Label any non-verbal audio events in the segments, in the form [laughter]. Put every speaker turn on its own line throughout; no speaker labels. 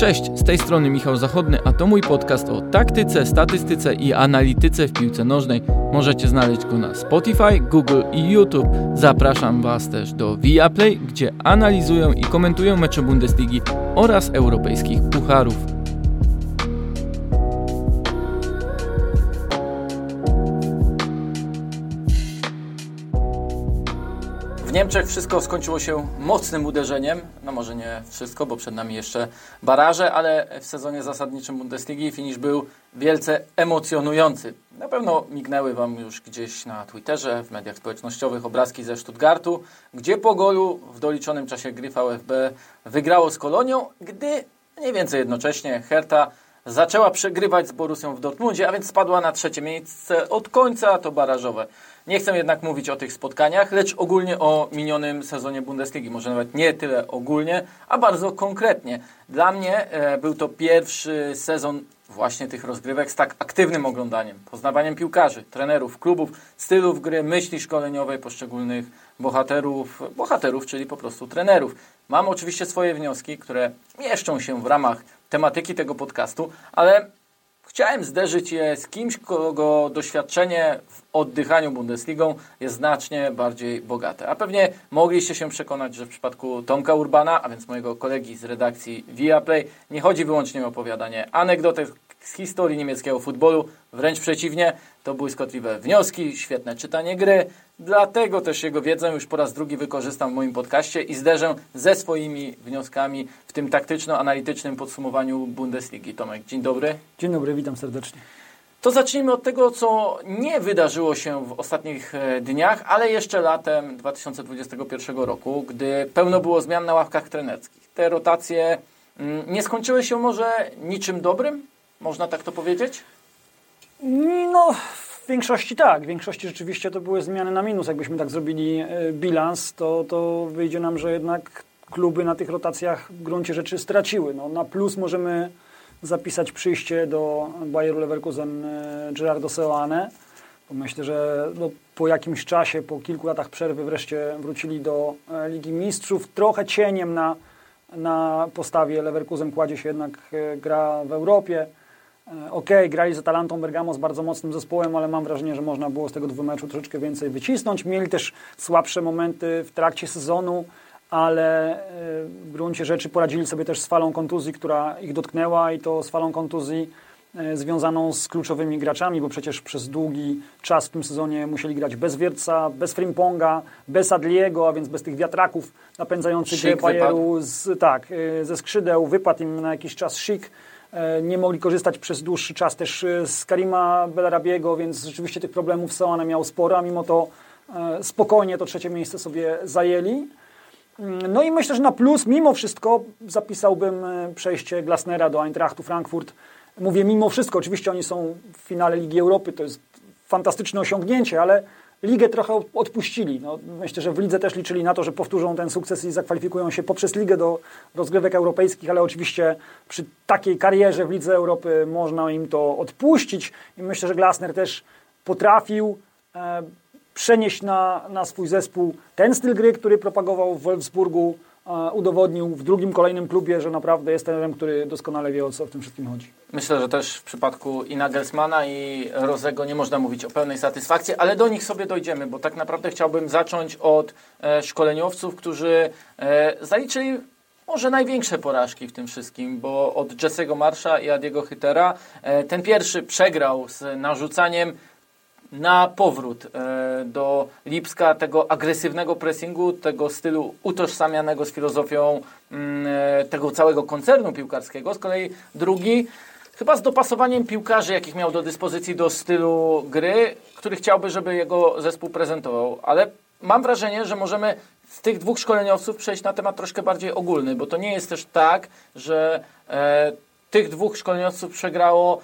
Cześć, z tej strony Michał Zachodny, a to mój podcast o taktyce, statystyce i analityce w piłce nożnej. Możecie znaleźć go na Spotify, Google i YouTube. Zapraszam Was też do Viaplay, gdzie analizują i komentują mecze Bundesligi oraz europejskich pucharów. Niemczech wszystko skończyło się mocnym uderzeniem. No może nie wszystko, bo przed nami jeszcze baraże, ale w sezonie zasadniczym Bundesligi finisz był wielce emocjonujący. Na pewno mignęły Wam już gdzieś na Twitterze, w mediach społecznościowych obrazki ze Stuttgartu, gdzie po golu w doliczonym czasie gry VfB wygrało z Kolonią, gdy mniej więcej jednocześnie Hertha zaczęła przegrywać z Borusią w Dortmundzie, a więc spadła na trzecie miejsce od końca to barażowe. Nie chcę jednak mówić o tych spotkaniach, lecz ogólnie o minionym sezonie Bundesligi. Może nawet nie tyle ogólnie, a bardzo konkretnie. Dla mnie e, był to pierwszy sezon właśnie tych rozgrywek z tak aktywnym oglądaniem, poznawaniem piłkarzy, trenerów, klubów, stylów gry, myśli szkoleniowej poszczególnych bohaterów, bohaterów, czyli po prostu trenerów. Mam oczywiście swoje wnioski, które mieszczą się w ramach tematyki tego podcastu, ale Chciałem zderzyć je z kimś, kogo doświadczenie w oddychaniu Bundesligą jest znacznie bardziej bogate. A pewnie mogliście się przekonać, że w przypadku Tomka Urbana, a więc mojego kolegi z redakcji Viaplay, nie chodzi wyłącznie o opowiadanie anegdotek z historii niemieckiego futbolu, wręcz przeciwnie, to błyskotliwe wnioski, świetne czytanie gry, dlatego też jego wiedzę już po raz drugi wykorzystam w moim podcaście i zderzę ze swoimi wnioskami w tym taktyczno-analitycznym podsumowaniu Bundesligi. Tomek, dzień dobry.
Dzień dobry, witam serdecznie.
To zacznijmy od tego, co nie wydarzyło się w ostatnich e, dniach, ale jeszcze latem 2021 roku, gdy pełno było zmian na ławkach trenerskich. Te rotacje mm, nie skończyły się może niczym dobrym? Można tak to powiedzieć?
No, większości tak. W większości rzeczywiście to były zmiany na minus. Jakbyśmy tak zrobili e, bilans, to, to wyjdzie nam, że jednak kluby na tych rotacjach w gruncie rzeczy straciły. No, na plus możemy zapisać przyjście do Bayeru Leverkusen e, Gerardo Seoane. Myślę, że no, po jakimś czasie, po kilku latach przerwy wreszcie wrócili do e, Ligi Mistrzów. Trochę cieniem na, na postawie Leverkusen kładzie się jednak gra w Europie. E, ok, grali z Atalantą Bergamo z bardzo mocnym zespołem, ale mam wrażenie, że można było z tego dwumeczu troszeczkę więcej wycisnąć. Mieli też słabsze momenty w trakcie sezonu, ale e, w gruncie rzeczy poradzili sobie też z falą kontuzji, która ich dotknęła i to z falą kontuzji e, związaną z kluczowymi graczami, bo przecież przez długi czas w tym sezonie musieli grać bez Wierca, bez Frimponga, bez Adliego, a więc bez tych wiatraków napędzających grę Bayeru z, tak, ze skrzydeł. Wypadł im na jakiś czas szyk nie mogli korzystać przez dłuższy czas też e, z Karima Belarabiego, więc rzeczywiście tych problemów Soane miał sporo, a mimo to e, spokojnie to trzecie miejsce sobie zajęli. Mm, no i myślę, że na plus mimo wszystko zapisałbym przejście Glasnera do Eintrachtu Frankfurt. Mówię mimo wszystko, oczywiście oni są w finale Ligi Europy, to jest fantastyczne osiągnięcie, ale ligę trochę odpuścili. No, myślę, że w lidze też liczyli na to, że powtórzą ten sukces i zakwalifikują się poprzez ligę do rozgrywek europejskich, ale oczywiście przy takiej karierze w Lidze Europy można im to odpuścić i myślę, że Glasner też potrafił e, przenieść na, na swój zespół ten styl gry, który propagował w Wolfsburgu, udowodnił w drugim, kolejnym klubie, że naprawdę jest trenerem, który doskonale wie, o co w tym wszystkim chodzi.
Myślę, że też w przypadku i Nagelsmana i Rozego nie można mówić o pełnej satysfakcji, ale do nich sobie dojdziemy, bo tak naprawdę chciałbym zacząć od e, szkoleniowców, którzy e, zaliczyli może największe porażki w tym wszystkim, bo od Jesse'ego Marsza i Adiego Hytera e, ten pierwszy przegrał z narzucaniem na powrót e, do Lipska tego agresywnego pressingu, tego stylu utożsamianego z filozofią mm, e, tego całego koncernu piłkarskiego. Z kolei drugi chyba z dopasowaniem piłkarzy, jakich miał do dyspozycji do stylu gry, który chciałby, żeby jego zespół prezentował. Ale mam wrażenie, że możemy z tych dwóch szkoleniowców przejść na temat troszkę bardziej ogólny, bo to nie jest też tak, że e, tych dwóch szkoleniowców przegrało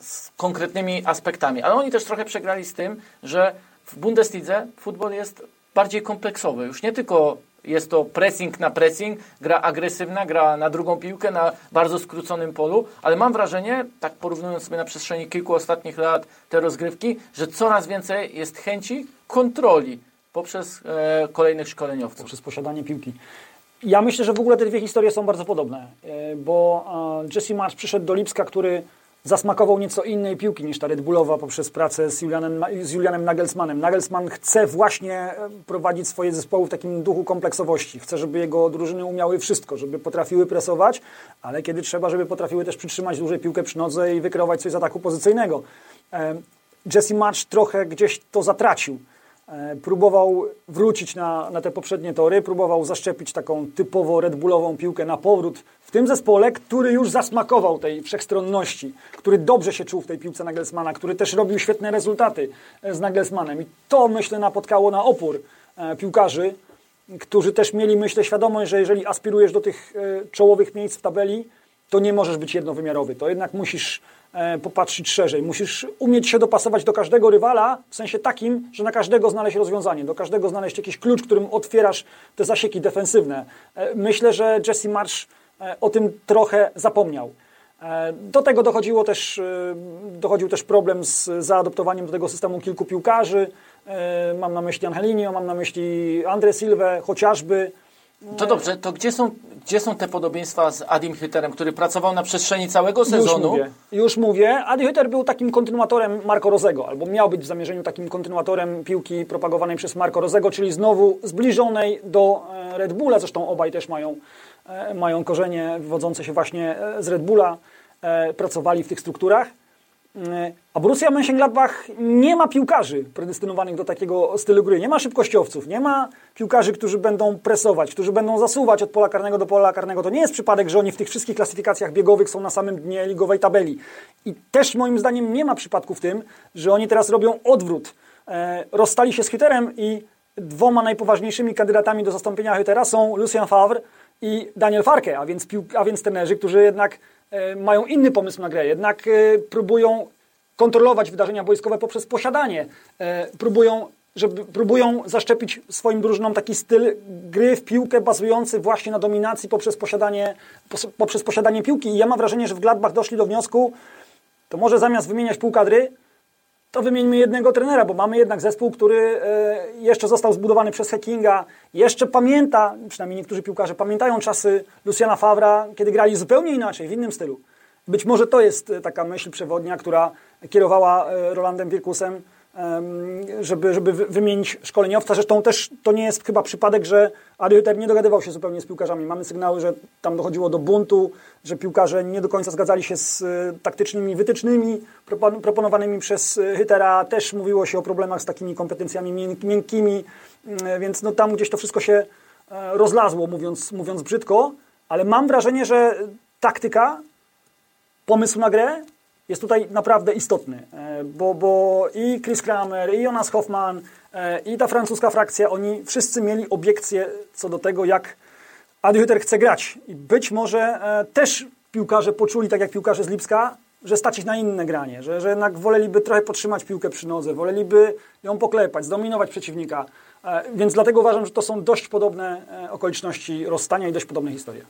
z konkretnymi aspektami. Ale oni też trochę przegrali z tym, że w Bundeslidze futbol jest bardziej kompleksowy. Już nie tylko jest to pressing na pressing, gra agresywna, gra na drugą piłkę na bardzo skróconym polu, ale mam wrażenie, tak porównując sobie na przestrzeni kilku ostatnich lat te rozgrywki, że coraz więcej jest chęci kontroli poprzez e, kolejnych szkoleniowców.
Poprzez posiadanie piłki. Ja myślę, że w ogóle te dwie historie są bardzo podobne, e, bo e, Jesse Marsh przyszedł do Lipska, który zasmakował nieco innej piłki niż ta Red Bullowa poprzez pracę z Julianem, z Julianem Nagelsmannem. Nagelsmann chce właśnie e, prowadzić swoje zespoły w takim duchu kompleksowości. Chce, żeby jego drużyny umiały wszystko, żeby potrafiły presować, ale kiedy trzeba, żeby potrafiły też przytrzymać dłużej piłkę przy nodze i wykreować coś z ataku pozycyjnego. Jesse Marsh trochę gdzieś to zatracił. E, próbował wrócić na, na te poprzednie tory, próbował zaszczepić taką typowo Red Bullową piłkę na powrót w tym zespole, który już zasmakował tej wszechstronności, który dobrze się czuł w tej piłce Nagelsmana, który też robił świetne rezultaty e, z Nagelsmanem. I to, myślę, napotkało na opór e, piłkarzy, którzy też mieli, myślę, świadomość, że jeżeli aspirujesz do tych czołowych miejsc w tabeli, to nie możesz być jednowymiarowy. To jednak musisz popatrzeć szerzej. Musisz umieć się dopasować do każdego rywala, w sensie takim, że na każdego znaleźć rozwiązanie, do każdego znaleźć jakiś klucz, którym otwierasz te zasieki defensywne. E, myślę, że Jesse Marsh e, o tym trochę zapomniał. Do tego dochodziło też, dochodził też problem z zaadoptowaniem do tego systemu kilku piłkarzy. Mam na myśli Angelinio, mam na myśli Andre Silva chociażby.
To dobrze, to gdzie są, gdzie są te podobieństwa z Adim Hütterem, który pracował na przestrzeni całego sezonu?
Już mówię. Już mówię. Adi Hütter był takim kontynuatorem Marco Rozego, albo miał być w zamierzeniu takim kontynuatorem piłki propagowanej przez Marco Rozego, czyli znowu zbliżonej do e, Red Bulla. Zresztą obaj też mają, e, mają korzenie wywodzące się właśnie e, z Red Bulla. Pracowali w tych strukturach. A Borussia Mönchengladbach nie ma piłkarzy predestynowanych do takiego stylu gry. Nie ma szybkościowców, nie ma piłkarzy, którzy będą presować, którzy będą zasuwać od pola karnego do pola karnego. To nie jest przypadek, że oni w tych wszystkich klasyfikacjach biegowych są na samym dnie ligowej tabeli. I też moim zdaniem nie ma przypadku w tym, że oni teraz robią odwrót. E, rozstali się z Hüterem i dwoma najpoważniejszymi kandydatami do zastąpienia Hütera są Lucien Favre i Daniel Farke, a więc, a więc trenerzy, którzy jednak e, mają inny pomysł na grę, jednak e, próbują kontrolować wydarzenia wojskowe poprzez posiadanie. E, próbują, żeby, próbują zaszczepić swoim drużynom taki styl gry w piłkę bazujący właśnie na dominacji poprzez posiadanie, poprzez posiadanie piłki. I ja mam wrażenie, że w Gladbach doszli do wniosku, to może zamiast wymieniać pół kadry, to wymieńmy jednego trenera, bo mamy jednak zespół, który e, jeszcze został zbudowany przez Hackinga, jeszcze pamięta, przynajmniej niektórzy piłkarze pamiętają czasy Luciana Favra, kiedy grali zupełnie inaczej, w innym stylu. Być może to jest e, taka myśl przewodnia, która kierowała e, Rolandem Wirkusem, żeby, żeby wymienić szkoleniowca. Zresztą też to nie jest chyba przypadek, że Ariuter nie dogadywał się zupełnie z piłkarzami. Mamy sygnały, że tam dochodziło do buntu, że piłkarze nie do końca zgadzali się z e, taktycznymi wytycznymi proponowanymi przez Hytera. Też mówiło się o problemach z takimi kompetencjami miękkimi, więc no tam gdzieś to wszystko się rozlazło, mówiąc, mówiąc brzydko. Ale mam wrażenie, że taktyka pomysł na grę jest tutaj naprawdę istotny, e, bo, bo i Chris Kramer, i Jonas Hoffman, e, i ta francuska frakcja, oni wszyscy mieli obiekcje co do tego, jak Adi Hütter chce grać. I być może e, też piłkarze poczuli, tak jak piłkarze z Lipska, że stać ich na inne granie, że, że jednak woleliby trochę podtrzymać piłkę przy nodze, woleliby ją poklepać, zdominować przeciwnika. Więc dlatego uważam, że to są dość podobne okoliczności rozstania i dość podobne historie.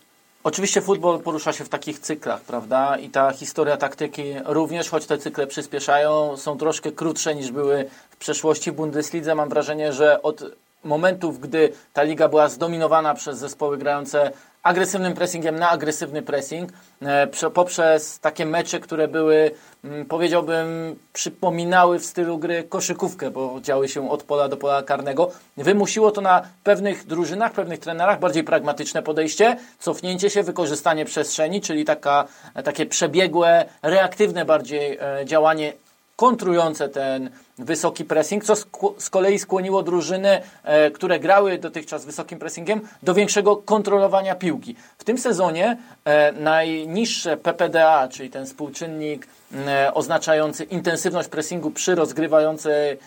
Oczywiście futbol porusza się w takich cyklach, prawda? I ta historia taktyki również, choć te cykle przyspieszają, są troszkę krótsze niż były w przeszłości w Bundeslidze. Mam wrażenie, że od momentów, gdy ta liga była zdominowana przez zespoły grające agresywnym pressingiem na agresywny pressing, e, poprzez takie mecze, które były, mm, powiedziałbym, przypominały w stylu gry koszykówkę, bo działy się od pola do pola karnego. Wymusiło to na pewnych drużynach, pewnych trenerach bardziej pragmatyczne podejście, cofnięcie się, wykorzystanie przestrzeni, czyli taka, takie przebiegłe, reaktywne bardziej e, działanie kontrujące ten wysoki pressing, co z kolei skłoniło drużyny, e, które grały dotychczas wysokim pressingiem, do większego kontrolowania piłki. W tym sezonie e, najniższe PPDA, czyli ten współczynnik e, oznaczający intensywność pressingu przy rozgrywającej,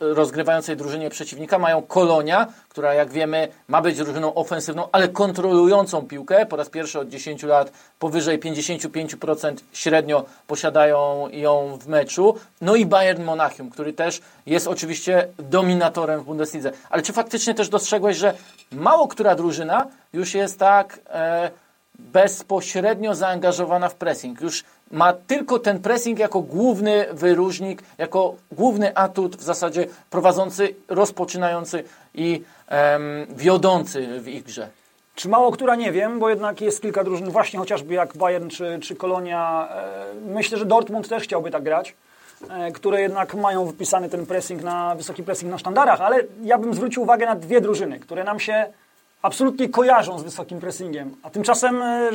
rozgrywającej drużynie przeciwnika, mają Kolonia, która jak wiemy ma być drużyną ofensywną, ale kontrolującą piłkę. Po raz pierwszy od 10 lat powyżej 55% średnio posiadają ją w meczu. No i Bayern Monachium, który też jest oczywiście dominatorem w Bundeslidze. Ale czy faktycznie też dostrzegłeś, że mało która drużyna już jest tak e, bezpośrednio zaangażowana w pressing? Już ma tylko ten pressing jako główny wyróżnik, jako główny atut w zasadzie prowadzący, rozpoczynający i wiodący w ich grze.
Czy mało która nie wiem, bo jednak jest kilka drużyn, właśnie chociażby jak Bayern czy, czy Kolonia. E, myślę, że Dortmund też chciałby tak grać, e, które jednak mają wypisany ten pressing na wysoki pressing na sztandarach, ale ja bym zwrócił uwagę na dwie drużyny, które nam się absolutnie kojarzą z wysokim pressingiem, a tymczasem e,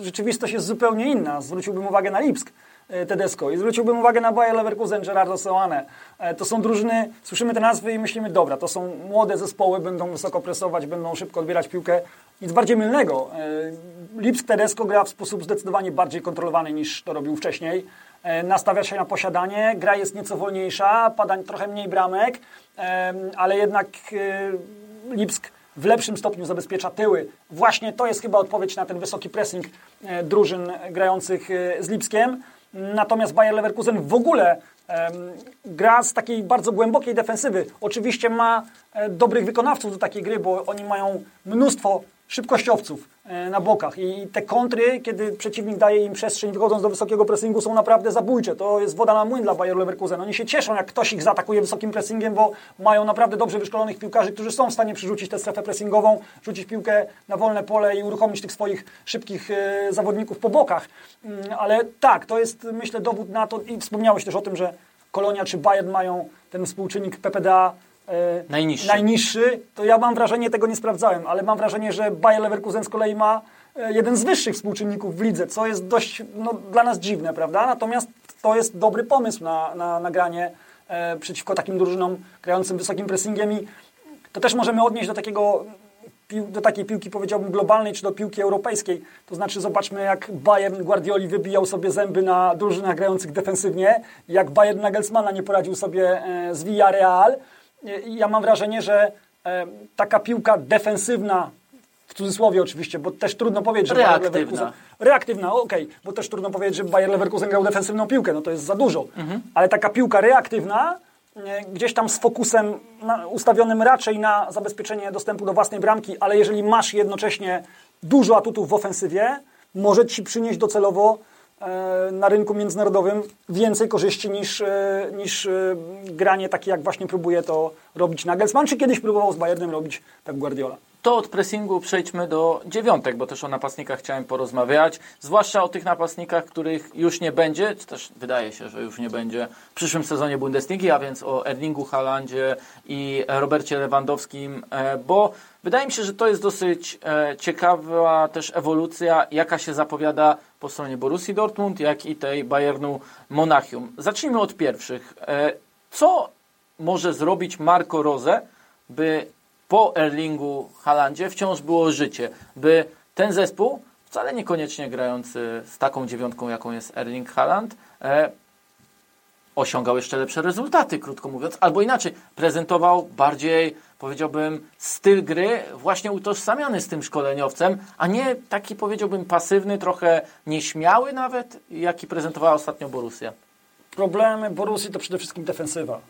rzeczywistość jest zupełnie inna. Zwróciłbym uwagę na Lipsk. Tedesco i zwróciłbym uwagę na Bayer Leverkusen, Gerardo Soane. To są drużyny, słyszymy te nazwy i myślimy, dobra, to są młode zespoły, będą wysoko presować, będą szybko odbierać piłkę. Nic bardziej mylnego. Lipsk Tedesco gra w sposób zdecydowanie bardziej kontrolowany niż to robił wcześniej. Nastawia się na posiadanie, gra jest nieco wolniejsza, pada trochę mniej bramek, ale jednak Lipsk w lepszym stopniu zabezpiecza tyły. Właśnie to jest chyba odpowiedź na ten wysoki pressing drużyn grających z Lipskiem. Natomiast Bayer Leverkusen w ogóle gra z takiej bardzo głębokiej defensywy. Oczywiście ma e, dobrych wykonawców do takiej gry, bo oni mają mnóstwo szybkościowców e, na bokach i te kontry, kiedy przeciwnik daje im przestrzeń wychodząc do wysokiego pressingu są naprawdę zabójcze. To jest woda na młyn dla Bayer Leverkusen. Oni się cieszą, jak ktoś ich zaatakuje wysokim pressingiem, bo mają naprawdę dobrze wyszkolonych piłkarzy, którzy są w stanie przerzucić tę strefę pressingową, rzucić piłkę na wolne pole i uruchomić tych swoich szybkich e, zawodników po bokach. Mm, ale tak, to jest myślę dowód na to i wspomniałeś też o tym, że Kolonia czy Bayern mają ten współczynnik PPDA
najniższy.
najniższy, to ja mam wrażenie, tego nie sprawdzałem, ale mam wrażenie, że Bayer Leverkusen z kolei ma e, jeden z wyższych współczynników w lidze, co jest dość no, dla nas dziwne, prawda? Natomiast to jest dobry pomysł na, na nagranie e, przeciwko takim drużynom grającym wysokim pressingiem i to też możemy odnieść do takiego do takiej piłki powiedziałbym globalnej, czy do piłki europejskiej. To znaczy zobaczmy jak Bayern Guardioli wybijał sobie zęby na drużynach grających defensywnie, jak Bayern Nagelsmana nie poradził sobie e, z Villarreal. Ja mam wrażenie, że e, taka piłka defensywna w cudzysłowie oczywiście, bo też trudno powiedzieć, że
reaktywna. Bayer Leverkusen...
Reaktywna, okej, okay, bo też trudno powiedzieć, że Bayer Leverkusen grał defensywną piłkę, no to jest za dużo. Mhm. Ale taka piłka reaktywna gdzieś tam z fokusem ustawionym raczej na zabezpieczenie dostępu do własnej bramki, ale jeżeli masz jednocześnie dużo atutów w ofensywie, może ci przynieść docelowo na rynku międzynarodowym więcej korzyści niż, e, niż e, granie takie, jak właśnie próbuje to robić Nagelsmann, czy kiedyś próbował z Bayernem robić tak Guardiola.
To od pressingu przejdźmy do dziewiątek, bo też o napastnikach chciałem porozmawiać. Zwłaszcza o tych napastnikach, których już nie będzie, czy też wydaje się, że już nie będzie w przyszłym sezonie Bundesligi, a więc o Erlingu Halandzie i Robercie Lewandowskim, e, bo wydaje mi się, że to jest dosyć e, ciekawa też ewolucja, jaka się zapowiada po stronie Borussii Dortmund, jak i tej Bayernu Monachium. Zacznijmy od pierwszych. E, co może zrobić Marco Rose, by po Erlingu Halandzie wciąż było życie, by ten zespół, wcale niekoniecznie grający z taką dziewiątką, jaką jest Erling Haaland, e, osiągał jeszcze lepsze rezultaty, krótko mówiąc, albo inaczej, prezentował bardziej, powiedziałbym, styl gry właśnie utożsamiany z tym szkoleniowcem, a nie taki, powiedziałbym, pasywny, trochę nieśmiały nawet, jaki prezentowała ostatnio Borussia.
Problemy Borussii to przede wszystkim defensywa.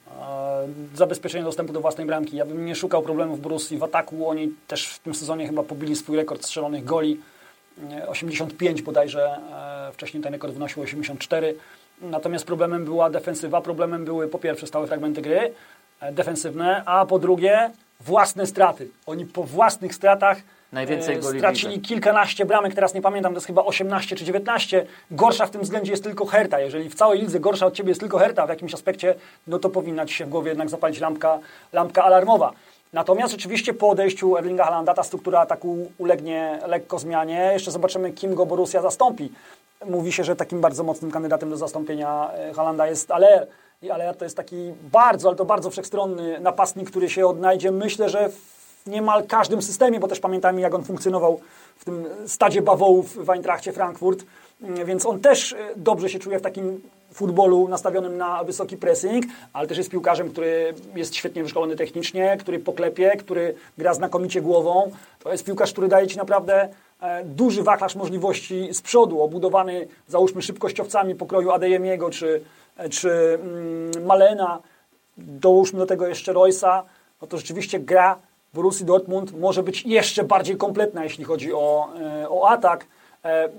Zabezpieczenie dostępu do własnej bramki. Ja bym nie szukał problemów Borussii w ataku. Oni też w tym sezonie chyba pobili swój rekord strzelonych goli. 85 bodajże, e, wcześniej ten rekord wynosił 84. Natomiast problemem była defensywa. Problemem były po pierwsze stałe fragmenty gry e, defensywne, a po drugie własne straty. Oni po własnych stratach
Najwięcej
e, goli Stracili kilkanaście bramek, teraz nie pamiętam, to jest chyba 18 czy 19. Gorsza w tym względzie jest tylko Herta. Jeżeli w całej lidze gorsza od Ciebie jest tylko Herta w jakimś aspekcie, no to powinna Ci się w głowie jednak zapalić lampka, lampka alarmowa. Natomiast rzeczywiście po odejściu Erlinga Halanda ta struktura ataku ulegnie lekko zmianie. Jeszcze zobaczymy, kim go Borussia zastąpi. Mówi się, że takim bardzo mocnym kandydatem do zastąpienia e, Halanda jest Aller. I Aller to jest taki bardzo, ale to bardzo wszechstronny napastnik, który się odnajdzie. Myślę, że w niemal każdym systemie, bo też pamiętajmy, jak on funkcjonował w tym stadzie bawołów w Eintrachcie Frankfurt, mm, więc on też e, dobrze się czuje w takim futbolu nastawionym na wysoki pressing, ale też jest piłkarzem, który jest świetnie wyszkolony technicznie, który poklepie, który gra znakomicie głową. To jest piłkarz, który daje Ci naprawdę e, duży wachlarz możliwości z przodu, obudowany załóżmy szybkościowcami pokroju Adeyemiego czy, e, czy mm, Malena, dołóżmy do tego jeszcze Roysa, no to rzeczywiście gra Borussii Dortmund może być jeszcze bardziej kompletna, jeśli chodzi o, e, o atak.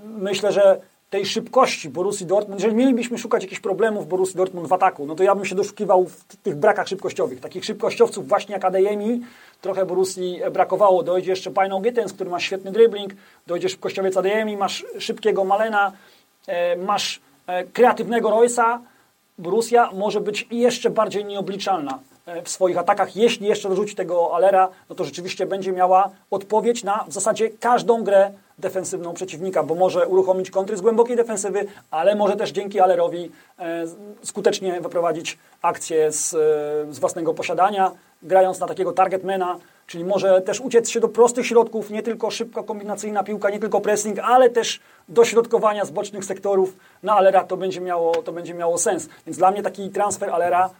Myślę, że tej szybkości Borussii Dortmund, jeżeli mielibyśmy szukać jakichś problemów Borussii Dortmund w ataku, no to ja bym się doszukiwał w tych brakach szybkościowych. Takich szybkościowców właśnie jak Adeyemi trochę Borussii brakowało. Dojdzie jeszcze Pajno Gittens, który ma świetny dribbling, dojdzie szybkościowiec Adeyemi, masz szybkiego Malena, e, masz e, kreatywnego Roysa, Borussia może być jeszcze bardziej nieobliczalna e, w swoich atakach. Jeśli jeszcze dorzuci tego Alera, no to rzeczywiście będzie miała odpowiedź na w zasadzie każdą grę defensywną przeciwnika, bo może uruchomić kontry z głębokiej defensywy, ale może też dzięki Alerowi e, skutecznie wyprowadzić akcję z, e, z własnego posiadania, grając na takiego targetmana, czyli może też uciec się do prostych środków, nie tylko szybko kombinacyjna piłka, nie tylko pressing, ale też dośrodkowania z bocznych sektorów na Alera to będzie miało, to będzie miało sens. Więc dla mnie taki transfer Alera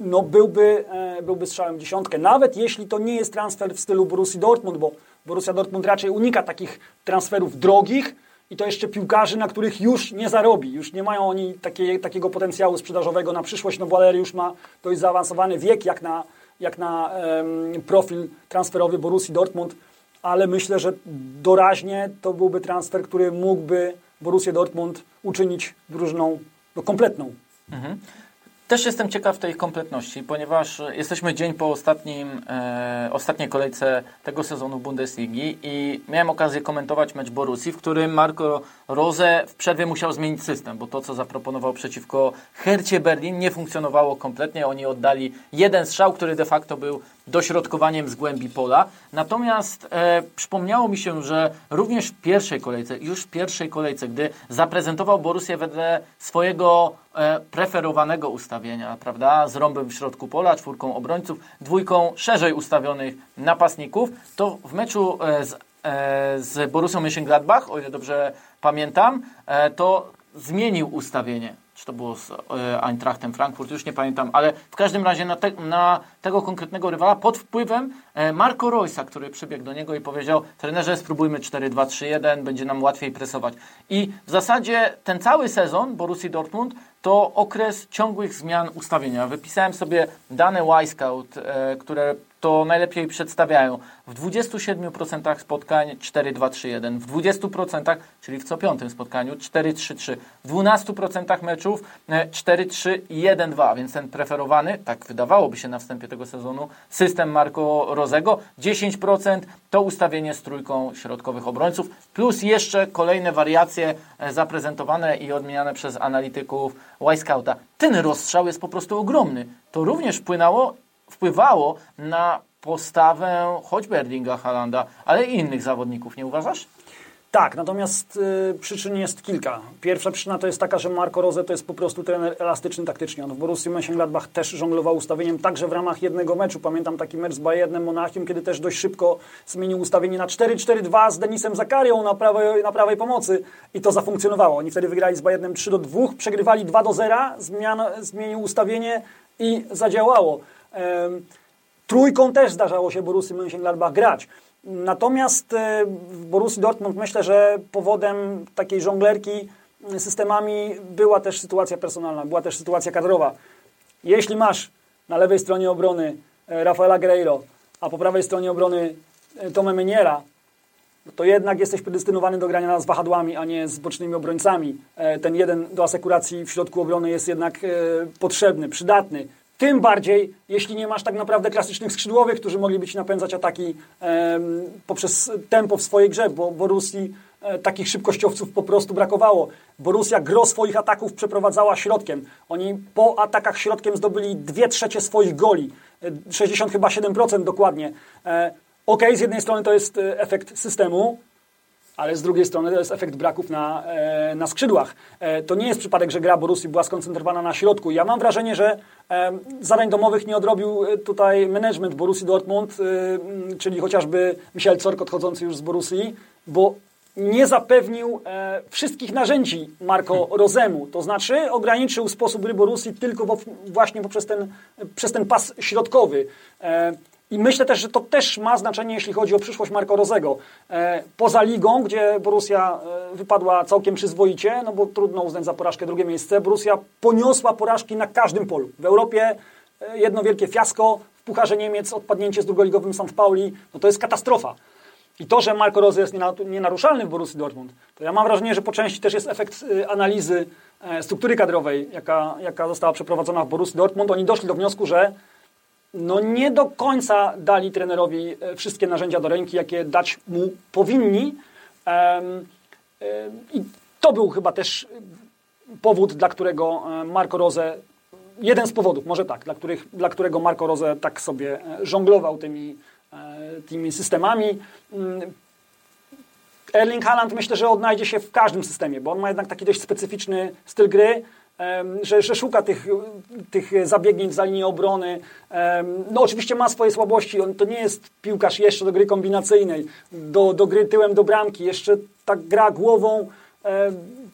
no byłby, e, byłby strzałem dziesiątkę. Nawet jeśli to nie jest transfer w stylu Borussii Dortmund, bo Borussia Dortmund raczej unika takich transferów drogich i to jeszcze piłkarzy, na których już nie zarobi. Już nie mają oni takie, takiego potencjału sprzedażowego na przyszłość, no bo już ma dość zaawansowany wiek jak na, jak na profil transferowy Borussii Dortmund, ale myślę, że doraźnie to byłby transfer, który mógłby Borussię Dortmund uczynić drużyną no, kompletną. Mhm.
Też jestem ciekaw tej kompletności, ponieważ jesteśmy dzień po ostatnim, e, ostatniej kolejce tego sezonu Bundesligi i miałem okazję komentować mecz Borussii, w którym Marco Rose w przerwie musiał zmienić system, bo to, co zaproponował przeciwko Hercie Berlin nie funkcjonowało kompletnie. Oni oddali jeden strzał, który de facto był dośrodkowaniem z głębi pola. Natomiast e, przypomniało mi się, że również w pierwszej kolejce, już w pierwszej kolejce, gdy zaprezentował Borussię wedle swojego e, preferowanego ustawienia, prawda, z rąbem w środku pola, czwórką obrońców, dwójką szerzej ustawionych napastników, to w meczu e, z, e, z Borussią Mönchengladbach, o ile dobrze pamiętam, e, to zmienił ustawienie czy to było z e, Eintrachtem Frankfurt, już nie pamiętam, ale w każdym razie na, te, na tego konkretnego rywala pod wpływem e, Marco Roysa, który przybiegł do niego i powiedział, trenerze spróbujmy 4-2-3-1, będzie nam łatwiej presować. I w zasadzie ten cały sezon Borussii Dortmund to okres ciągłych zmian ustawienia. Wypisałem sobie dane Y-Scout, e, które to najlepiej przedstawiają. W 27% spotkań 4-2-3-1, w 20%, czyli w co piątym spotkaniu 4-3-3, w 12% meczów 4-3-1-2, e, więc ten preferowany, tak wydawałoby się na wstępie tego sezonu, system Marco Rozego, 10% to ustawienie z trójką środkowych obrońców, plus jeszcze kolejne wariacje e, zaprezentowane i odmieniane przez analityków Y-Scouta. Ten rozstrzał jest po prostu ogromny. To również wpłynęło wpływało na postawę choćby Erlinga Halanda, ale i innych zawodników, nie uważasz?
Tak, natomiast y, przyczyn jest kilka. Pierwsza przyczyna to jest taka, że Marco Rose to jest po prostu trener elastyczny taktycznie. On w Borussii Mönchengladbach też żonglował ustawieniem także w ramach jednego meczu. Pamiętam taki mecz z Bayernem Monachium, kiedy też dość szybko zmienił ustawienie na 4-4-2 z Denisem Zakarią na prawej, na prawej pomocy i to zafunkcjonowało. Oni wtedy wygrali z Bayernem 3-2, przegrywali 2-0, zmian, zmienił ustawienie i zadziałało. Trójką też zdarzało się Borussii Mönchengladbach grać. Natomiast e, w Borussii Dortmund myślę, że powodem takiej żonglerki systemami była też sytuacja personalna, była też sytuacja kadrowa. Jeśli masz na lewej stronie obrony e, Rafaela Guerreiro, a po prawej stronie obrony e, Tomę Meniera, to jednak jesteś predestynowany do grania z wahadłami, a nie z bocznymi obrońcami. Ten jeden do asekuracji w środku obrony jest jednak potrzebny, przydatny. Tym bardziej, jeśli nie masz tak naprawdę klasycznych skrzydłowych, którzy mogliby ci napędzać ataki e, poprzez tempo w swojej grze, bo Borussii e, takich szybkościowców po prostu brakowało. Borussia gro swoich ataków przeprowadzała środkiem. Oni po atakach środkiem zdobyli dwie trzecie swoich goli. 60 e, chyba 7% dokładnie. E, ok, z jednej strony to jest e, efekt systemu, ale z drugiej strony to jest efekt braków na, e, na skrzydłach. E, to nie jest przypadek, że gra Borussii była skoncentrowana na środku. Ja mam wrażenie, że e, zadań domowych nie odrobił tutaj management Borussii Dortmund, czyli chociażby Michel Cork odchodzący już z Borussii, bo nie zapewnił e, wszystkich narzędzi Marco Rozemu. To znaczy ograniczył sposób gry Borussii tylko właśnie poprzez ten, przez ten pas środkowy. E, i myślę też, że to też ma znaczenie, jeśli chodzi o przyszłość Marco Rozego. E, poza ligą, gdzie Borussia e, wypadła całkiem przyzwoicie, no bo trudno uznać za porażkę drugie miejsce, Borussia poniosła porażki na każdym polu. W Europie e, jedno wielkie fiasko, w Pucharze Niemiec odpadnięcie z drugoligowym St. Pauli, no to jest katastrofa. I to, że Marco Rose jest nienaruszalny w Borussii Dortmund, to ja mam wrażenie, że po części też jest efekt analizy struktury kadrowej, jaka, jaka została przeprowadzona w Borussii Dortmund. Oni doszli do wniosku, że no nie do końca dali trenerowi e, wszystkie narzędzia do ręki, jakie dać mu powinni. I to był chyba też powód, dla którego e, Marco Rose, jeden z powodów, może tak, dla, których, dla którego Marco Rose tak sobie żonglował tymi E, tymi systemami. Mm, Erling Haaland myślę, że odnajdzie się w każdym systemie, bo on ma jednak taki dość specyficzny styl gry, że, że szuka tych, tych zabiegnięć za linię obrony. No oczywiście ma swoje słabości, on to nie jest piłkarz jeszcze do gry kombinacyjnej, do, do gry tyłem do bramki, jeszcze tak gra głową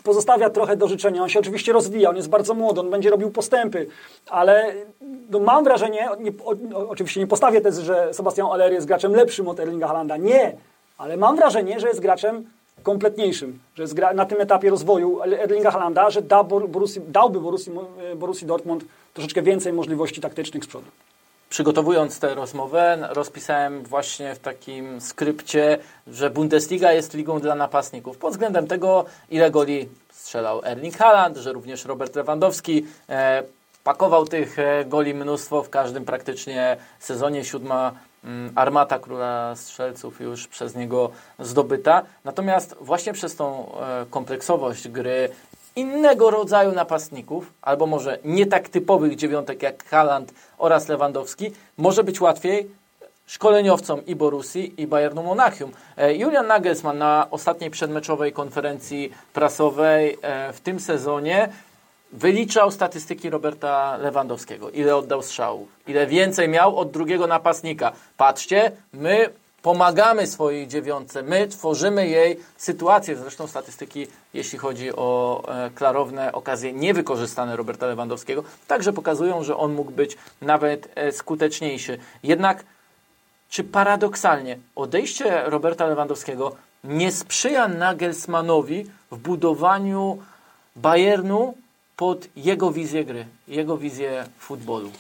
pozostawia trochę do życzenia. On się oczywiście rozwija, on jest bardzo młody, on będzie robił postępy, ale no mam wrażenie, nie, o, oczywiście nie postawię tezy, że Sebastian Aller jest graczem lepszym od Erlinga Halanda. Nie, ale mam wrażenie, że jest graczem kompletniejszym, że gra, na tym etapie rozwoju Erlinga Halanda, że da Borussi, dałby Borussii, Borussii Dortmund troszeczkę więcej możliwości taktycznych z przodu.
Przygotowując tę rozmowę, rozpisałem właśnie w takim skrypcie, że Bundesliga jest ligą dla napastników. Pod względem tego, ile goli strzelał Erling Haaland, że również Robert Lewandowski e, pakował tych e, goli mnóstwo w każdym praktycznie sezonie. Siódma armata króla strzelców już przez niego zdobyta. Natomiast właśnie przez tą e, kompleksowość gry innego rodzaju napastników, albo może nie tak typowych dziewiątek jak Haaland oraz Lewandowski, może być łatwiej szkoleniowcom i Borussii i Bayernu Monachium. E, Julian Nagelsmann na ostatniej przedmeczowej konferencji prasowej e, w tym sezonie wyliczał statystyki Roberta Lewandowskiego. Ile oddał strzałów, ile więcej miał od drugiego napastnika. Patrzcie, my pomagamy swojej dziewiątce, my tworzymy jej sytuację. Zresztą statystyki, jeśli chodzi o e, klarowne okazje niewykorzystane Roberta Lewandowskiego, także pokazują, że on mógł być nawet e, skuteczniejszy. Jednak, czy paradoksalnie odejście Roberta Lewandowskiego nie sprzyja Nagelsmanowi w budowaniu Bayernu pod jego wizję gry, jego wizję futbolu?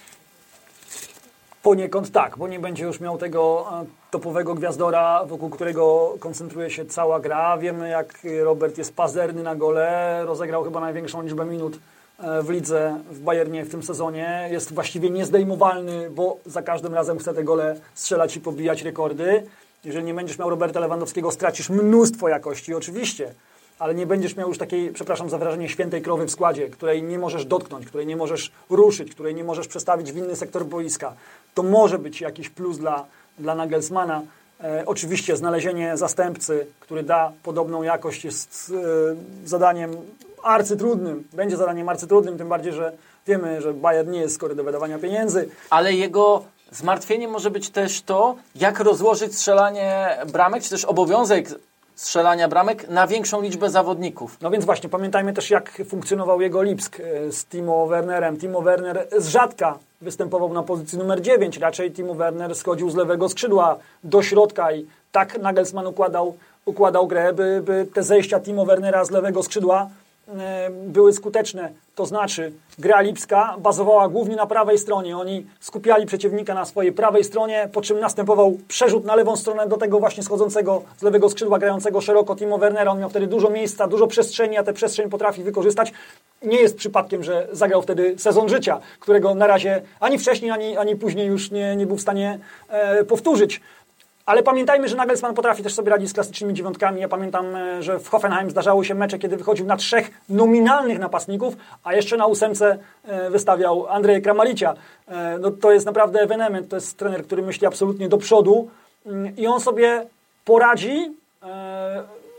Poniekąd tak, bo nie będzie już miał tego e, topowego gwiazdora, wokół którego koncentruje się cała gra. Wiemy, jak Robert jest pazerny na gole, rozegrał chyba największą liczbę minut e, w lidze w Bayernie w tym sezonie. Jest właściwie niezdejmowalny, bo za każdym razem chce te gole strzelać i pobijać rekordy. Jeżeli nie będziesz miał Roberta Lewandowskiego, stracisz mnóstwo jakości, oczywiście ale nie będziesz miał już takiej, przepraszam za wyrażenie, świętej krowy w składzie, której nie możesz dotknąć, której nie możesz ruszyć, której nie możesz przestawić w inny sektor boiska. To może być jakiś plus dla, dla Nagelsmana. E, oczywiście znalezienie zastępcy, który da podobną jakość jest e, zadaniem arcytrudnym. Będzie zadaniem arcytrudnym, tym bardziej, że wiemy, że Bayern nie jest skory do wydawania pieniędzy.
Ale jego zmartwieniem może być też to, jak rozłożyć strzelanie bramek, czy też obowiązek strzelania bramek na większą liczbę zawodników.
No więc właśnie, pamiętajmy też jak funkcjonował jego Lipsk e, z Timo Wernerem. Timo Werner z rzadka występował na pozycji numer 9, raczej Timo Werner schodził z lewego skrzydła do środka i tak Nagelsmann układał, układał grę, by, by te zejścia Timo Wernera z lewego skrzydła były skuteczne. To znaczy, gra Lipska bazowała głównie na prawej stronie. Oni skupiali przeciwnika na swojej prawej stronie, po czym następował przerzut na lewą stronę do tego właśnie schodzącego z lewego skrzydła, grającego szeroko Timo Wernera. On miał wtedy dużo miejsca, dużo przestrzeni, a tę przestrzeń potrafi wykorzystać. Nie jest przypadkiem, że zagrał wtedy sezon życia, którego na razie ani wcześniej, ani, ani później już nie, nie był w stanie e, powtórzyć. Ale pamiętajmy, że Nagelsmann potrafi też sobie radzić z klasycznymi dziewiątkami. Ja pamiętam, e, że w Hoffenheim zdarzało się mecze, kiedy wychodził na trzech nominalnych napastników, a jeszcze na ósemce e, wystawiał Andrzeja Kramaricia. E, no, to jest naprawdę ewenement. To jest trener, który myśli absolutnie do przodu mm, i on sobie poradzi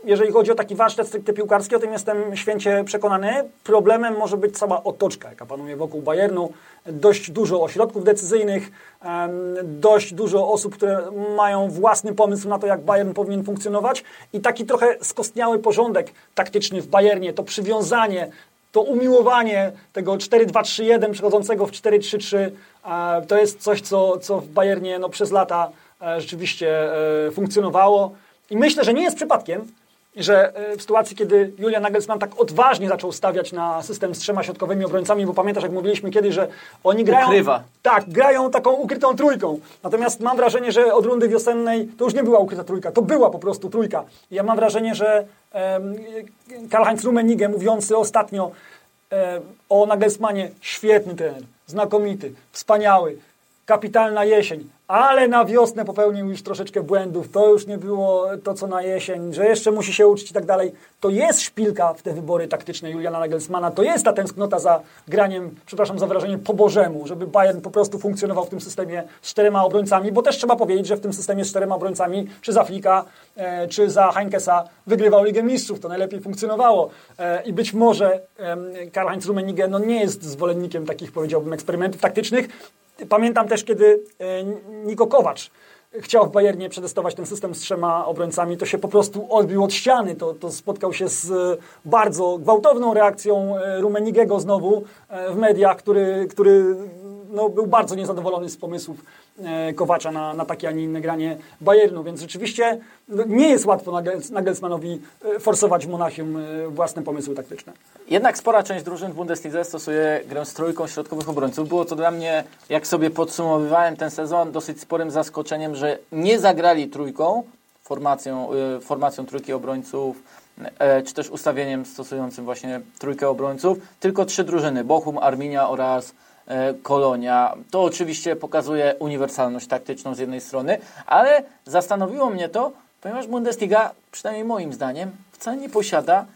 jeżeli chodzi o taki warsztat stricte piłkarski, o tym jestem święcie przekonany. Problemem może być cała otoczka, jaka panuje wokół Bayernu. Dość dużo ośrodków decyzyjnych, dość dużo osób, które mają własny pomysł na to, jak Bayern powinien funkcjonować i taki trochę skostniały porządek taktyczny w Bayernie, to przywiązanie, to umiłowanie tego 4-2-3-1 przechodzącego w 4-3-3, to jest coś, co, co w Bayernie no, przez lata e, rzeczywiście e, funkcjonowało. I myślę, że nie jest przypadkiem, że e, w sytuacji, kiedy Julian Nagelsmann tak odważnie zaczął stawiać na system z trzema środkowymi obrońcami, bo pamiętasz, jak mówiliśmy kiedyś, że oni grają...
Ukrywa.
Tak, grają taką ukrytą trójką. Natomiast mam wrażenie, że od rundy wiosennej to już nie była ukryta trójka, to była po prostu trójka. I ja mam wrażenie, że um, Karl-Heinz Rummenigge, mówiący ostatnio um, o Nagelsmanie, świetny trener, znakomity, wspaniały, kapitalna jesień, ale na wiosnę popełnił już troszeczkę błędów, to już nie było to, co na jesień, że jeszcze musi się uczyć i tak dalej. To jest szpilka w te wybory taktyczne Juliana Nagelsmana, to jest ta tęsknota za graniem, przepraszam za wyrażenie, po Bożemu, żeby Bayern po prostu funkcjonował w tym systemie z czterema obrońcami, bo też trzeba powiedzieć, że w tym systemie z czterema obrońcami, czy za Flika, e, czy za Heinkesa wygrywał Ligę Mistrzów, to najlepiej funkcjonowało. E, I być może e, Karl-Heinz Rummenigge no, nie jest zwolennikiem takich, powiedziałbym, eksperymentów taktycznych, Pamiętam też, kiedy e, Niko Kowacz chciał w Bayernie przetestować ten system z trzema obrońcami, to się po prostu odbił od ściany. To, to spotkał się z e, bardzo gwałtowną reakcją e, Rumenigiego znowu w mediach, który, który no, był bardzo niezadowolony z pomysłów Kowacza na, na takie, a nie inne granie Bayernu, więc rzeczywiście no, nie jest łatwo Nagelsmanowi forsować w Monachium własne pomysły taktyczne.
Jednak spora część drużyn w Bundeslidze stosuje grę z trójką środkowych obrońców. Było to dla mnie, jak sobie podsumowywałem ten sezon, dosyć sporym zaskoczeniem, że nie zagrali trójką, formacją, formacją trójki obrońców, e, czy też ustawieniem stosującym właśnie trójkę obrońców, tylko trzy drużyny, Bochum, Arminia oraz e, Kolonia. To oczywiście pokazuje uniwersalność taktyczną z jednej strony, ale zastanowiło mnie to, ponieważ Bundesliga, przynajmniej moim zdaniem, wcale nie posiada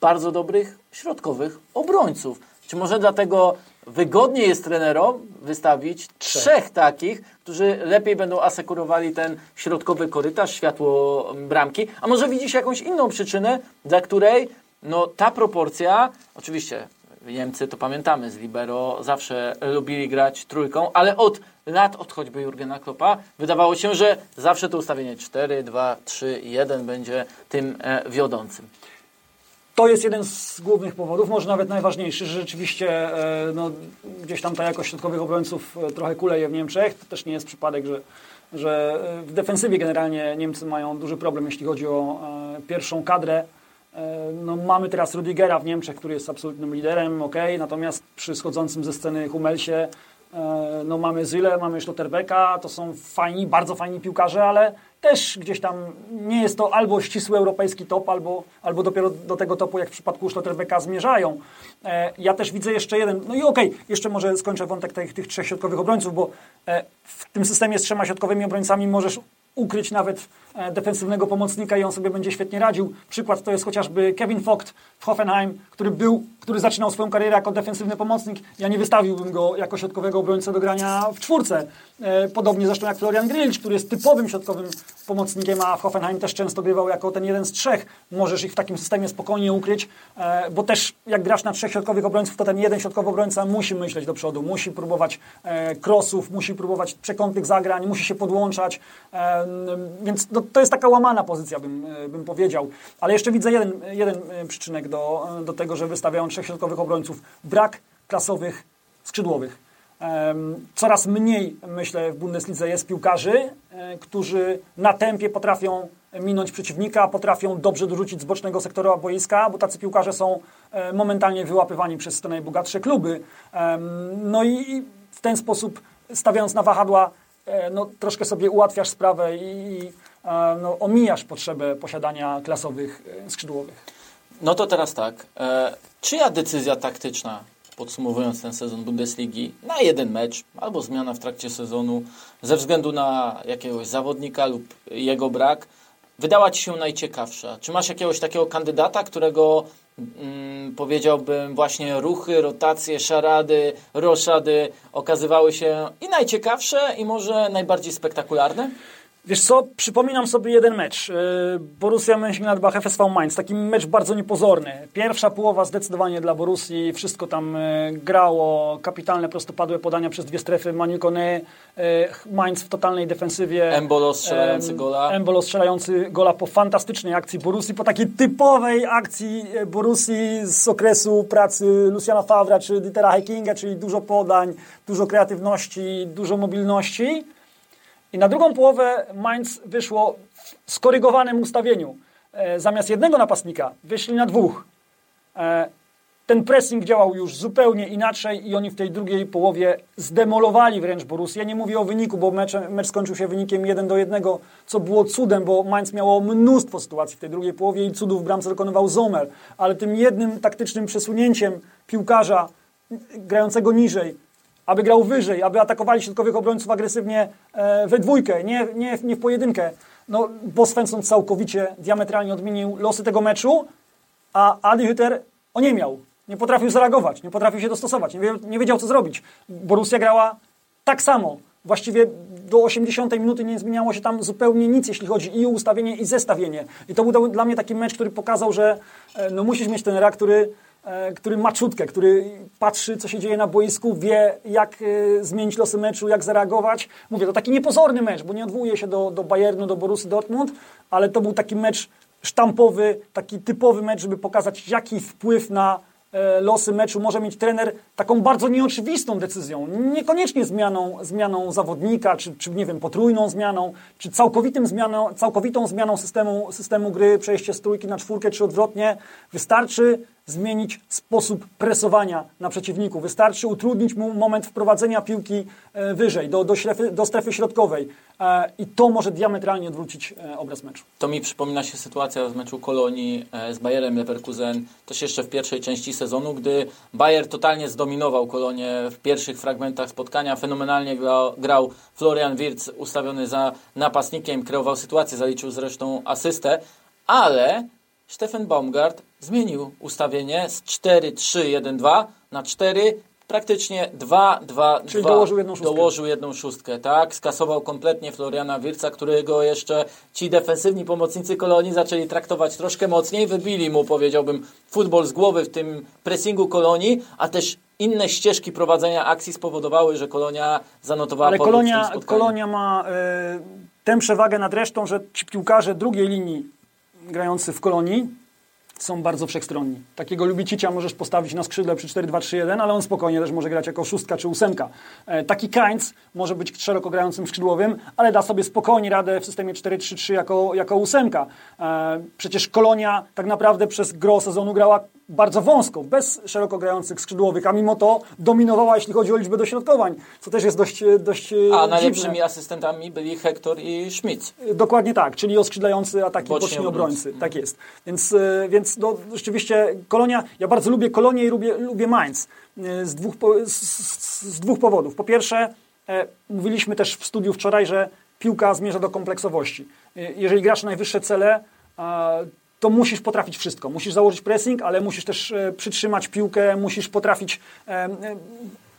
bardzo dobrych środkowych obrońców. Czy może dlatego wygodniej jest trenerom wystawić trzech, trzech takich, którzy lepiej będą asekurowali ten środkowy korytarz, światło bramki? A może widzisz jakąś inną przyczynę, dla której no, ta proporcja, oczywiście Niemcy to pamiętamy z Libero, zawsze lubili grać trójką, ale od lat, od choćby Jurgena Kloppa, wydawało się, że zawsze to ustawienie 4, 2, 3, 1 będzie tym e, wiodącym.
To jest jeden z głównych powodów, może nawet najważniejszy, że rzeczywiście e, no, gdzieś tam ta jakość środkowych obrońców e, trochę kuleje w Niemczech. To też nie jest przypadek, że, że w defensywie generalnie Niemcy mają duży problem, jeśli chodzi o pierwszą kadrę. No, mamy teraz Rudigera w Niemczech, który jest absolutnym liderem, ok, natomiast przy schodzącym ze sceny Hummelsie no, mamy Zyle, mamy Schlotterbecka, to są fajni, bardzo fajni piłkarze, ale też gdzieś tam nie jest to albo ścisły europejski top, albo, albo dopiero do tego topu, jak w przypadku Schlotterbecka, zmierzają. E, ja też widzę jeszcze jeden, no i okej, okay, jeszcze może skończę wątek tych, tych trzech środkowych obrońców, bo e, w tym systemie z trzema środkowymi obrońcami możesz ukryć nawet e, defensywnego pomocnika i on sobie będzie świetnie radził. Przykład to jest chociażby Kevin Vogt w Hoffenheim, który był, który zaczynał swoją karierę jako defensywny pomocnik. Ja nie wystawiłbym go jako środkowego obrońcę do grania w czwórce. E, podobnie zresztą jak Florian Grillć, który jest typowym środkowym pomocnikiem, a w Hoffenheim też często grywał jako ten jeden z trzech. Możesz ich w takim systemie spokojnie ukryć, e, bo też jak grasz na trzech środkowych obrońców, to ten jeden środkowy obrońca musi myśleć do przodu, musi próbować crossów, musi próbować przekątnych zagrań, musi się podłączać więc no, to jest taka łamana pozycja, bym, e, bym powiedział. Ale jeszcze widzę jeden, jeden e, przyczynek do, do tego, że wystawiają trzech środkowych obrońców. Brak klasowych skrzydłowych. Coraz mniej, myślę, w Bundeslidze jest piłkarzy, e, którzy na tempie potrafią minąć przeciwnika, potrafią dobrze dorzucić z bocznego sektora boiska, bo tacy piłkarze są momentalnie wyłapywani przez te najbogatsze kluby. No i w ten sposób, stawiając na wahadła E, no, troszkę sobie ułatwiasz sprawę i e, no, omijasz potrzebę posiadania klasowych e, skrzydłowych.
No to teraz tak. E, czyja decyzja taktyczna, podsumowując ten sezon Bundesligi, na jeden mecz albo zmiana w trakcie sezonu ze względu na jakiegoś zawodnika lub jego brak, wydała Ci się najciekawsza? Czy masz jakiegoś takiego kandydata, którego mm, powiedziałbym właśnie ruchy, rotacje, szarady, roszady okazywały się i najciekawsze i może najbardziej spektakularne?
Wiesz co, przypominam sobie jeden mecz. E, Borussia Mönchengladbach FSV Mainz. Taki mecz bardzo niepozorny. Pierwsza połowa zdecydowanie dla Borussii. Wszystko tam e, grało. Kapitalne prostopadłe podania przez dwie strefy. Manu Kone, Mainz w totalnej defensywie.
Embolo strzelający gola.
Embolo strzelający gola po fantastycznej akcji Borussii. Po takiej typowej akcji e, Borussii z okresu pracy Luciana Favra czy Dietera Heikinga, czyli dużo podań, dużo kreatywności, dużo mobilności. I na drugą połowę Mainz wyszło w skorygowanym ustawieniu. e, zamiast jednego napastnika wyszli na dwóch. E, ten pressing działał już zupełnie inaczej i oni w tej drugiej połowie zdemolowali wręcz Borussię. Nie mówię o wyniku, bo mecz, mecz skończył się wynikiem 1 do 1, co było cudem, bo Mainz miało mnóstwo sytuacji w tej drugiej połowie i cudów w bramce dokonywał Zomer, ale tym jednym taktycznym przesunięciem piłkarza grającego niżej, aby grał wyżej, aby atakowali środkowych obrońców agresywnie e, we dwójkę, nie, nie, nie w pojedynkę. No, bo Svensson całkowicie, diametralnie odmienił losy tego meczu, a Adi Hütter oniemiał. Nie potrafił zareagować, nie potrafił się dostosować, nie, nie wiedział, co zrobić. Borussia grała tak samo. Właściwie do 80 minuty nie zmieniało się tam zupełnie nic, jeśli chodzi i o ustawienie, i zestawienie. I to był dla mnie taki mecz, który pokazał, że e, no, musisz mieć tenera, który, e, który ma czutkę, który patrzy, co się dzieje na boisku, wie, jak e, zmienić losy meczu, jak zareagować. Mówię, to taki niepozorny mecz, bo nie odwołuje się do, do Bayernu, do Borussy Dortmund, ale to był taki mecz sztampowy, taki typowy mecz, żeby pokazać, jaki wpływ na E, losy meczu może mieć trener taką bardzo nieoczywistą decyzją. Niekoniecznie zmianą, zmianą zawodnika, czy, czy nie wiem, potrójną zmianą, czy całkowitym zmianą, całkowitą zmianą systemu, systemu gry, przejście z trójki na czwórkę, czy odwrotnie. Wystarczy zmienić sposób presowania na przeciwniku. Wystarczy utrudnić mu moment wprowadzenia piłki e, wyżej, do, do, ślefy, do strefy środkowej. E, I to może diametralnie odwrócić e, obraz meczu.
To mi przypomina się sytuacja z meczu Kolonii z Bayerem Leverkusen, też jeszcze w pierwszej części sezonu, gdy Bayer totalnie zdominował Kolonię w pierwszych fragmentach spotkania. Fenomenalnie grał, grał Florian Wirtz, ustawiony za napastnikiem, kreował sytuację, zaliczył zresztą asystę, ale Stefan Baumgart zmienił ustawienie z 4-3-1-2 na 4 praktycznie 2-2-2.
Czyli dołożył jedną szóstkę.
Dołożył jedną szóstkę, tak. Skasował kompletnie Floriana Wirca, którego jeszcze ci defensywni pomocnicy Kolonii zaczęli traktować troszkę mocniej. Wybili mu, powiedziałbym, futbol z głowy w tym pressingu Kolonii, a też inne ścieżki prowadzenia akcji spowodowały, że Kolonia zanotowała
Ale Kolonia, Kolonia ma y, tę przewagę nad resztą, że ci piłkarze drugiej linii grający w kolonii są bardzo wszechstronni. Takiego Lubicicia możesz postawić na skrzydle przy 4-2-3-1, ale on spokojnie też może grać jako szóstka czy ósemka. E, taki Kainz może być szeroko grającym skrzydłowym, ale da sobie spokojnie radę w systemie 4-3-3 jako, jako ósemka. E, przecież Kolonia tak naprawdę przez gro sezonu grała bardzo wąsko, bez szeroko grających skrzydłowych, a mimo to dominowała, jeśli chodzi o liczbę dośrodkowań, co też jest dość, dość
A dziwne. najlepszymi asystentami byli Hector i Schmidt.
Dokładnie tak, czyli oskrzydlający ataki boczni, boczni obrońcy. obrońcy. Tak jest. Więc, e, więc no, rzeczywiście Kolonia, ja bardzo lubię Kolonię i lubię, lubię Mainz e, z dwóch, z, z dwóch powodów. Po pierwsze, e, mówiliśmy też w studiu wczoraj, że piłka zmierza do kompleksowości. Jeżeli grasz najwyższe cele, to musisz potrafić wszystko. Musisz założyć pressing, ale musisz też e, przytrzymać piłkę, musisz potrafić e, e,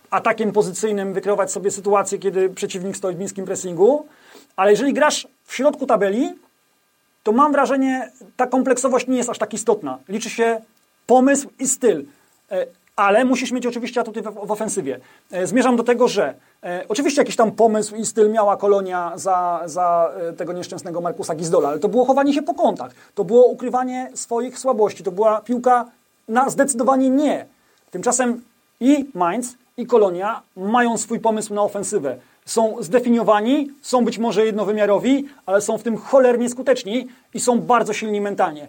atakiem pozycyjnym wykreować sobie sytuację, kiedy przeciwnik stoi w niskim pressingu. Ale jeżeli grasz w środku tabeli, to mam wrażenie, ta kompleksowość nie jest aż tak istotna. Liczy się pomysł i styl ale musisz mieć oczywiście atuty w, ofensywie. E, zmierzam do tego, że e, oczywiście jakiś tam pomysł i styl miała Kolonia za, za e, tego nieszczęsnego Markusa Gizdola, ale to było chowanie się po kątach, to było ukrywanie swoich słabości, to była piłka na zdecydowanie nie. Tymczasem i Mainz, i Kolonia mają swój pomysł na ofensywę. Są zdefiniowani, są być może jednowymiarowi, ale są w tym cholernie skuteczni i są bardzo silni mentalnie.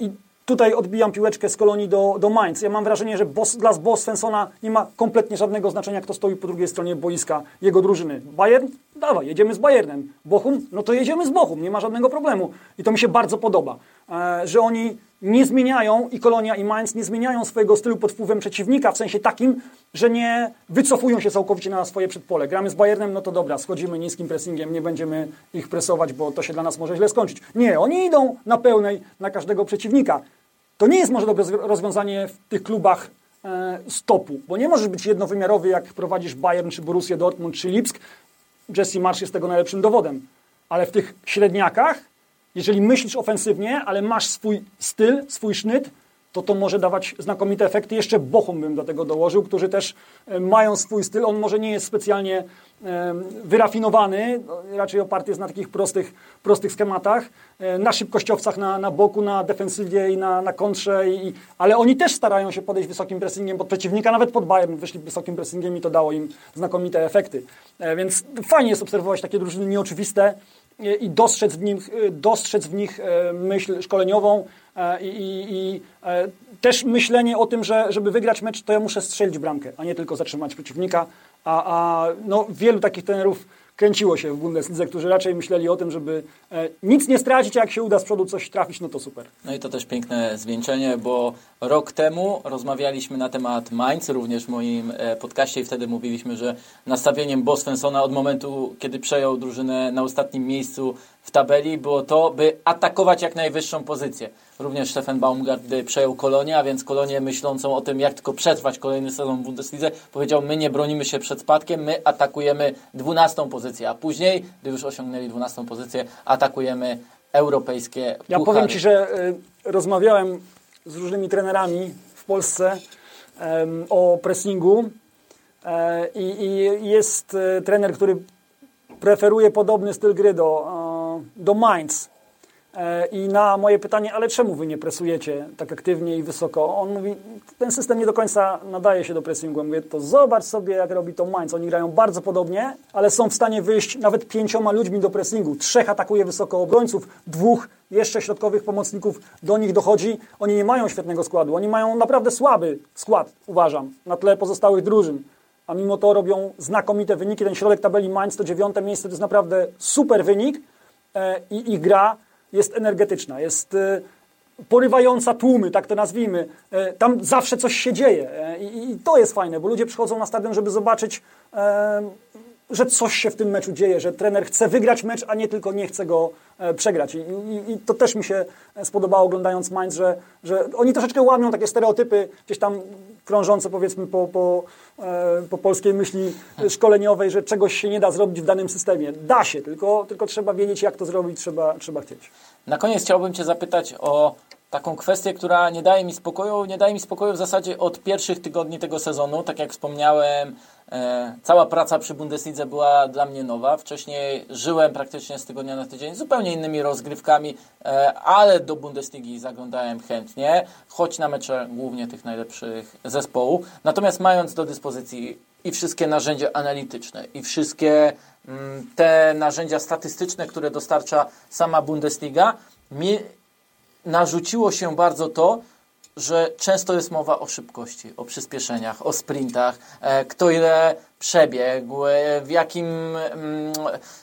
I Tutaj odbijam piłeczkę z kolonii do, do Mainz. Ja mam wrażenie, że boss, dla Boss Svensona nie ma kompletnie żadnego znaczenia, kto stoi po drugiej stronie boiska jego drużyny. Bayern? Dawaj, jedziemy z Bayernem. Bochum? No to jedziemy z Bochum, nie ma żadnego problemu. I to mi się bardzo podoba, e, że oni nie zmieniają, i Kolonia, i Mainz nie zmieniają swojego stylu pod wpływem przeciwnika, w sensie takim, że nie wycofują się całkowicie na swoje przedpole. Gramy z Bayernem, no to dobra, schodzimy niskim pressingiem, nie będziemy ich presować, bo to się dla nas może źle skończyć. Nie, oni idą na pełnej na każdego przeciwnika. To nie jest może dobre rozwiązanie w tych klubach e, stopu, bo nie możesz być jednowymiarowy, jak prowadzisz Bayern, czy Borussia Dortmund, czy Lipsk. Jesse Marsz jest tego najlepszym dowodem. Ale w tych średniakach, jeżeli myślisz ofensywnie, ale masz swój styl, swój sznyt, to to może dawać znakomite efekty. Jeszcze Bochum bym do tego dołożył, którzy też e, mają swój styl. On może nie jest specjalnie e, wyrafinowany, no, raczej oparty jest na takich prostych, prostych schematach, e, na szybkościowcach na, na boku, na defensywie i na, na kontrze, i, ale oni też starają się podejść wysokim pressingiem pod przeciwnika, nawet pod Bayern wyszli wysokim pressingiem i to dało im znakomite efekty. Więc fajnie jest obserwować takie drużyny nieoczywiste, i dostrzec w, nich, dostrzec w nich myśl szkoleniową i, i, i też myślenie o tym, że żeby wygrać mecz, to ja muszę strzelić bramkę, a nie tylko zatrzymać przeciwnika. A, a no, wielu takich trenerów kręciło się w Bundeslidze, którzy raczej myśleli o tym, żeby e, nic nie stracić, a jak się uda z przodu coś trafić, no to super.
No i to też piękne zwieńczenie, bo rok temu rozmawialiśmy na temat Mainz, również w moim e, podcaście i wtedy mówiliśmy, że nastawieniem Bo Svensona od momentu, kiedy przejął drużynę na ostatnim miejscu w tabeli, było to, by atakować jak najwyższą pozycję. Również Stefan Baumgart, gdy przejął Kolonię, a więc Kolonię myślącą o tym, jak tylko przetrwać kolejny sezon w Bundeslidze, powiedział, my nie bronimy się przed spadkiem, my atakujemy 12 pozycję, a później, gdy już osiągnęli 12 pozycję, atakujemy europejskie
Ja
puchary.
powiem Ci, że y, rozmawiałem z różnymi trenerami w Polsce y, o pressingu y, i jest e, trener, który preferuje podobny styl gry do, e, do Mainz. E, I na moje pytanie, ale czemu wy nie presujecie tak aktywnie i wysoko? On mówi, ten system nie do końca nadaje się do pressingu. Ja mówię, to zobacz sobie, jak robi to Mainz. Oni grają bardzo podobnie, ale są w stanie wyjść nawet pięcioma ludźmi do pressingu. Trzech atakuje wysoko obrońców, dwóch jeszcze środkowych pomocników do nich dochodzi. Oni nie mają świetnego składu. Oni mają naprawdę słaby skład, uważam, na tle pozostałych drużyn. A mimo to robią znakomite wyniki. Ten środek tabeli Mainz to dziewiąte miejsce, to jest naprawdę super wynik i ich gra jest energetyczna, jest e, porywająca tłumy, tak to nazwijmy. E, tam zawsze coś się dzieje e, i to jest fajne, bo ludzie przychodzą na stadion, żeby zobaczyć, że coś się w tym meczu dzieje, że trener chce wygrać mecz, a nie tylko nie chce go przegrać. I, i, i to też mi się spodobało oglądając Mainz, że, że oni troszeczkę łamią takie stereotypy gdzieś tam krążące powiedzmy po, po, po polskiej myśli szkoleniowej, że czegoś się nie da zrobić w danym systemie. Da się, tylko, tylko trzeba wiedzieć, jak to zrobić, trzeba, trzeba chcieć.
Na koniec chciałbym Cię zapytać o taką kwestię, która nie daje mi spokoju. Nie daje mi spokoju w zasadzie od pierwszych tygodni tego sezonu. Tak jak wspomniałem, e, cała praca przy Bundeslidze była dla mnie nowa. Wcześniej żyłem praktycznie z tygodnia na tydzień zupełnie innymi rozgrywkami, e, ale do Bundesligi zaglądałem chętnie, choć na mecze głównie tych najlepszych zespołów. Natomiast mając do dyspozycji i wszystkie narzędzia analityczne, i wszystkie mm, te narzędzia statystyczne, które dostarcza sama Bundesliga, mi narzuciło się bardzo to, że często jest mowa o szybkości, o przyspieszeniach, o sprintach, e, kto ile przebiegł, e, w jakim, mm,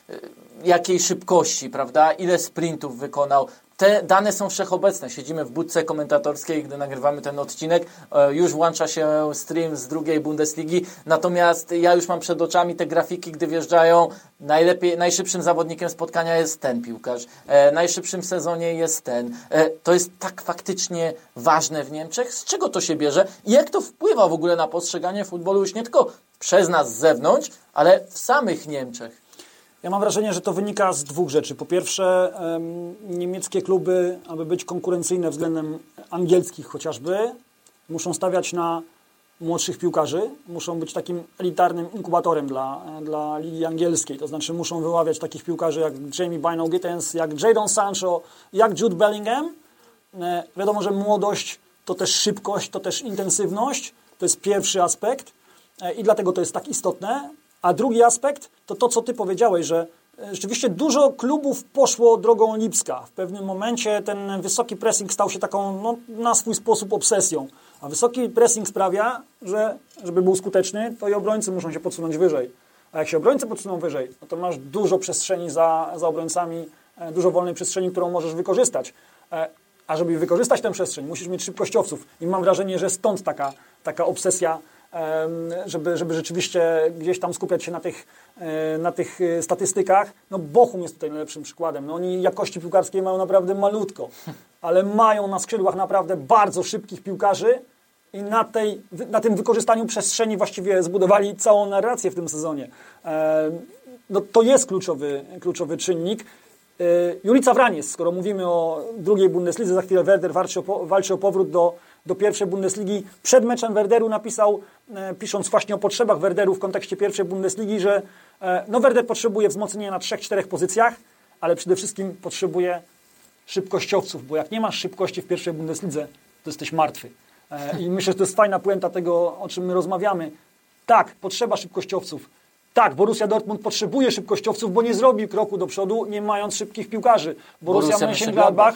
e, jakiej szybkości, prawda, ile sprintów wykonał, te dane są wszechobecne. Siedzimy w budce komentatorskiej, gdy nagrywamy ten odcinek. E, już włącza się stream z drugiej Bundesligi. Natomiast ja już mam przed oczami te grafiki, gdy wjeżdżają. Najlepiej, najszybszym zawodnikiem spotkania jest ten piłkarz. E, najszybszym sezonie jest ten. E, to jest tak faktycznie ważne w Niemczech. Z czego to się bierze? I jak to wpływa w ogóle na postrzeganie futbolu już nie tylko przez nas z zewnątrz, ale w samych Niemczech?
Ja mam wrażenie, że to wynika z dwóch rzeczy. Po pierwsze, niemieckie kluby, aby być konkurencyjne względem angielskich chociażby, muszą stawiać na młodszych piłkarzy, muszą być takim elitarnym inkubatorem dla, dla ligi angielskiej. To znaczy muszą wyławiać takich piłkarzy jak Jamie Bino Gittens, jak Jadon Sancho, jak Jude Bellingham. E, wiadomo, że młodość to też szybkość, to też intensywność. To jest pierwszy aspekt e, i dlatego to jest tak istotne. A drugi aspekt to to, co Ty powiedziałeś, że e, rzeczywiście dużo klubów poszło drogą Lipska. W pewnym momencie ten wysoki pressing stał się taką no, na swój sposób obsesją. A wysoki pressing sprawia, że żeby był skuteczny, to i obrońcy muszą się podsunąć wyżej. A jak się obrońcy podsuną wyżej, no to masz dużo przestrzeni za, za obrońcami, e, dużo wolnej przestrzeni, którą możesz wykorzystać. E, a żeby wykorzystać tę przestrzeń, musisz mieć szybkościowców. I mam wrażenie, że stąd taka, taka obsesja żeby, żeby rzeczywiście gdzieś tam skupiać się na tych, e, na tych e, statystykach. No Bochum jest tutaj najlepszym przykładem. No oni jakości piłkarskiej mają naprawdę malutko, [laughs] ale mają na skrzydłach naprawdę bardzo szybkich piłkarzy i na, tej, na tym wykorzystaniu przestrzeni właściwie zbudowali całą narrację w tym sezonie. No to jest kluczowy, kluczowy czynnik. E, Julica Wraniec, skoro mówimy o drugiej Bundeslidze, za chwilę Werder walczy o, walczy o powrót do do pierwszej Bundesligi. Przed meczem Werderu napisał, e, pisząc właśnie o potrzebach Werderu w kontekście pierwszej Bundesligi, że e, no Werder potrzebuje wzmocnienia na trzech, czterech pozycjach, ale przede wszystkim potrzebuje szybkościowców, bo jak nie masz szybkości w pierwszej Bundeslidze, to jesteś martwy. I myślę, że to jest fajna puenta tego, o czym my rozmawiamy. Tak, potrzeba szybkościowców. Tak, Borussia Dortmund potrzebuje szybkościowców, bo nie zrobi kroku do przodu, nie mając szybkich piłkarzy. Borussia,
Borussia
Mönchengladbach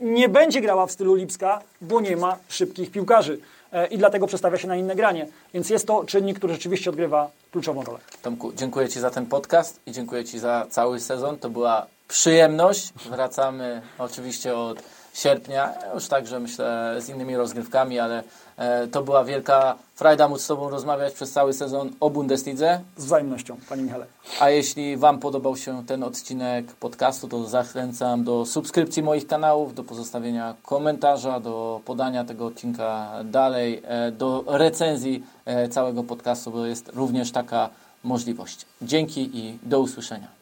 nie będzie grała w stylu Lipska, bo nie ma szybkich piłkarzy. E, I dlatego przestawia się na inne granie. Więc jest to czynnik, który rzeczywiście odgrywa kluczową rolę.
Tomku, dziękuję Ci za ten podcast i dziękuję Ci za cały sezon. To była przyjemność. Wracamy oczywiście od sierpnia, już także myślę z innymi rozgrywkami, ale to była wielka frajda móc z Tobą rozmawiać przez cały sezon o Bundeslidze.
Z wzajemnością, Panie Michale.
A jeśli Wam podobał się ten odcinek podcastu, to zachęcam do subskrypcji moich kanałów, do pozostawienia komentarza, do podania tego odcinka dalej, e, do recenzji e, całego podcastu, bo jest również taka możliwość. Dzięki i do usłyszenia.